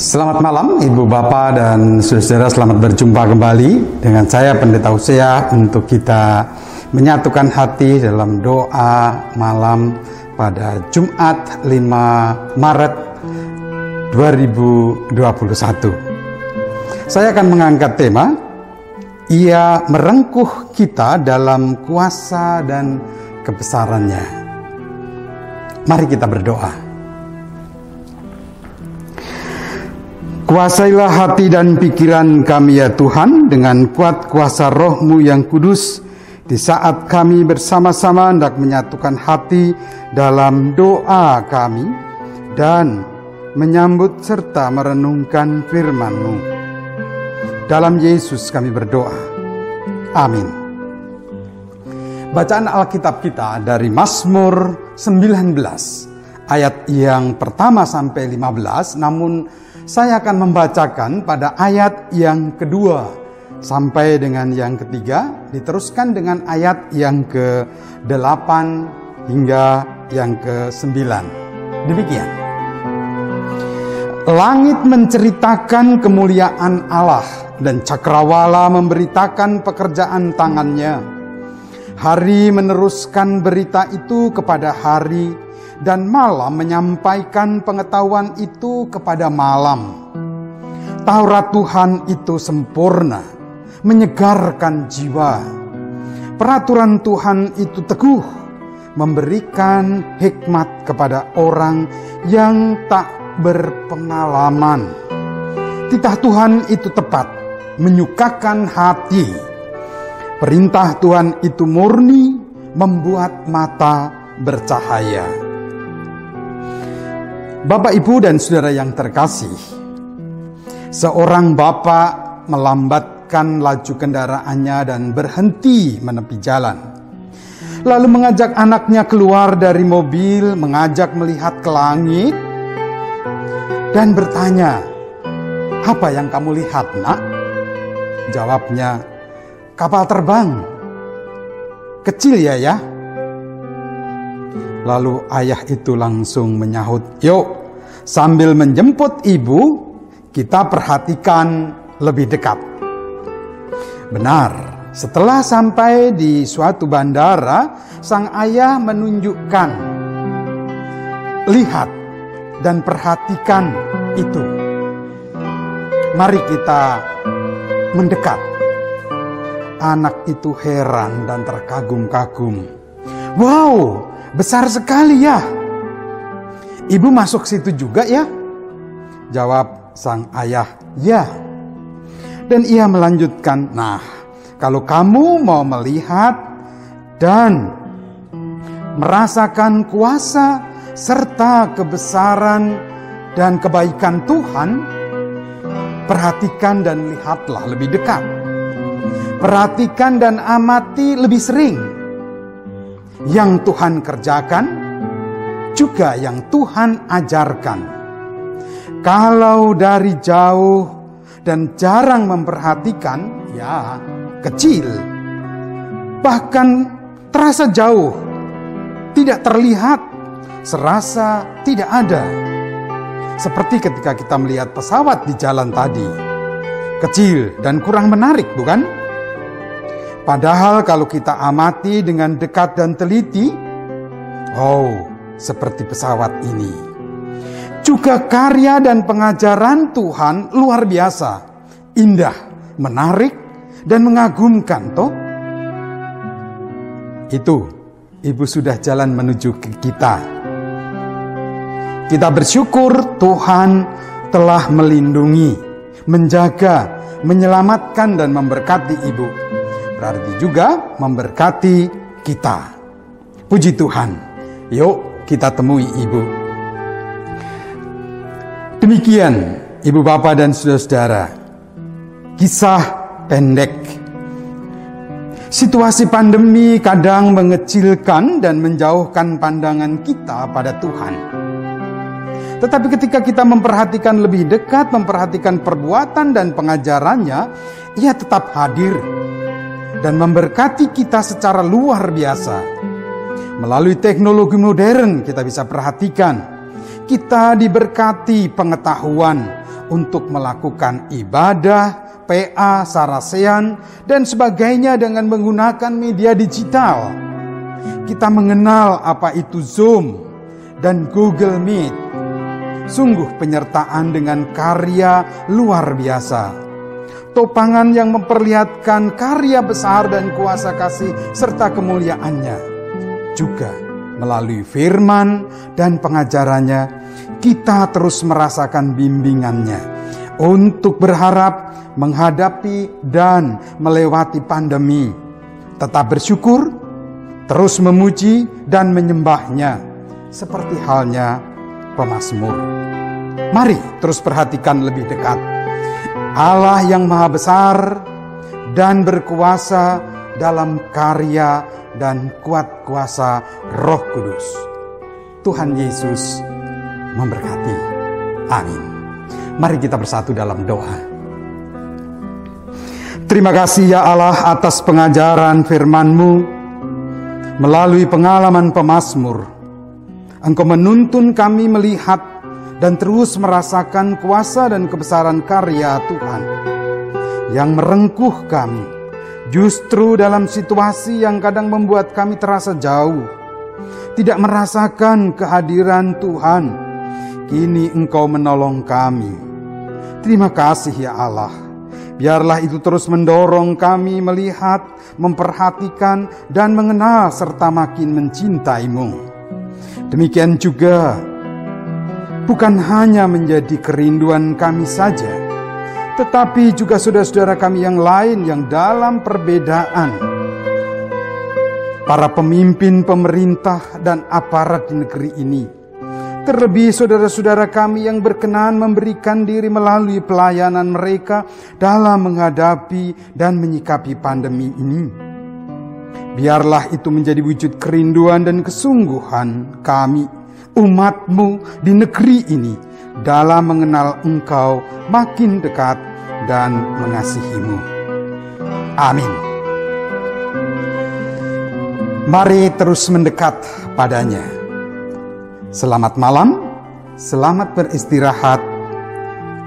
Selamat malam Ibu Bapak dan Saudara selamat berjumpa kembali dengan saya Pendeta Hosea untuk kita menyatukan hati dalam doa malam pada Jumat 5 Maret 2021. Saya akan mengangkat tema Ia merengkuh kita dalam kuasa dan kebesarannya. Mari kita berdoa. Kuasailah hati dan pikiran kami ya Tuhan dengan kuat kuasa rohmu yang kudus di saat kami bersama-sama hendak menyatukan hati dalam doa kami dan menyambut serta merenungkan firman-Mu. Dalam Yesus kami berdoa. Amin. Bacaan Alkitab kita dari Mazmur 19 ayat yang pertama sampai 15 namun saya akan membacakan pada ayat yang kedua sampai dengan yang ketiga, diteruskan dengan ayat yang ke-8 hingga yang ke-9. Demikian. Langit menceritakan kemuliaan Allah dan cakrawala memberitakan pekerjaan tangannya. Hari meneruskan berita itu kepada hari dan malam menyampaikan pengetahuan itu kepada malam. Taurat Tuhan itu sempurna, menyegarkan jiwa. Peraturan Tuhan itu teguh, memberikan hikmat kepada orang yang tak berpengalaman. Titah Tuhan itu tepat, menyukakan hati. Perintah Tuhan itu murni, membuat mata bercahaya. Bapak, Ibu, dan saudara yang terkasih, seorang bapak melambatkan laju kendaraannya dan berhenti menepi jalan. Lalu mengajak anaknya keluar dari mobil, mengajak melihat ke langit, dan bertanya, "Apa yang kamu lihat, Nak?" Jawabnya, "Kapal terbang." Kecil ya, ya. Lalu ayah itu langsung menyahut, "Yuk, sambil menjemput ibu, kita perhatikan lebih dekat." Benar, setelah sampai di suatu bandara, sang ayah menunjukkan, "Lihat dan perhatikan itu." Mari kita mendekat. Anak itu heran dan terkagum-kagum. Wow, Besar sekali ya. Ibu masuk situ juga ya? Jawab sang ayah, ya. Dan ia melanjutkan, nah kalau kamu mau melihat dan merasakan kuasa serta kebesaran dan kebaikan Tuhan, perhatikan dan lihatlah lebih dekat. Perhatikan dan amati lebih sering yang Tuhan kerjakan, juga yang Tuhan ajarkan. Kalau dari jauh dan jarang memperhatikan, ya kecil, bahkan terasa jauh, tidak terlihat, serasa tidak ada. Seperti ketika kita melihat pesawat di jalan tadi, kecil dan kurang menarik, bukan? Padahal kalau kita amati dengan dekat dan teliti, oh, seperti pesawat ini. Juga karya dan pengajaran Tuhan luar biasa, indah, menarik, dan mengagumkan, toh? Itu, Ibu sudah jalan menuju ke kita. Kita bersyukur Tuhan telah melindungi, menjaga, menyelamatkan dan memberkati Ibu berarti juga memberkati kita. Puji Tuhan. Yuk kita temui Ibu. Demikian Ibu Bapak dan Saudara-saudara. Kisah pendek. Situasi pandemi kadang mengecilkan dan menjauhkan pandangan kita pada Tuhan. Tetapi ketika kita memperhatikan lebih dekat, memperhatikan perbuatan dan pengajarannya, ia tetap hadir dan memberkati kita secara luar biasa. Melalui teknologi modern kita bisa perhatikan, kita diberkati pengetahuan untuk melakukan ibadah, PA, sarasean, dan sebagainya dengan menggunakan media digital. Kita mengenal apa itu Zoom dan Google Meet. Sungguh penyertaan dengan karya luar biasa. Topangan yang memperlihatkan karya besar dan kuasa kasih serta kemuliaannya. Juga melalui firman dan pengajarannya, kita terus merasakan bimbingannya untuk berharap menghadapi dan melewati pandemi. Tetap bersyukur, terus memuji dan menyembahnya, seperti halnya pemazmur. Mari terus perhatikan lebih dekat. Allah yang maha besar dan berkuasa dalam karya dan kuat kuasa roh kudus. Tuhan Yesus memberkati. Amin. Mari kita bersatu dalam doa. Terima kasih ya Allah atas pengajaran firman-Mu melalui pengalaman pemazmur. Engkau menuntun kami melihat dan terus merasakan kuasa dan kebesaran karya Tuhan yang merengkuh kami justru dalam situasi yang kadang membuat kami terasa jauh, tidak merasakan kehadiran Tuhan. Kini Engkau menolong kami. Terima kasih ya Allah. Biarlah itu terus mendorong kami melihat, memperhatikan, dan mengenal serta makin mencintaimu. Demikian juga, bukan hanya menjadi kerinduan kami saja, tetapi juga saudara-saudara kami yang lain yang dalam perbedaan. Para pemimpin pemerintah dan aparat di negeri ini, Terlebih saudara-saudara kami yang berkenan memberikan diri melalui pelayanan mereka dalam menghadapi dan menyikapi pandemi ini. Biarlah itu menjadi wujud kerinduan dan kesungguhan kami, umatmu di negeri ini, dalam mengenal engkau makin dekat dan mengasihimu. Amin. Mari terus mendekat padanya Selamat malam, selamat beristirahat.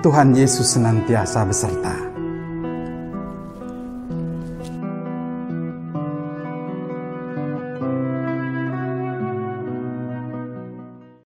Tuhan Yesus senantiasa beserta.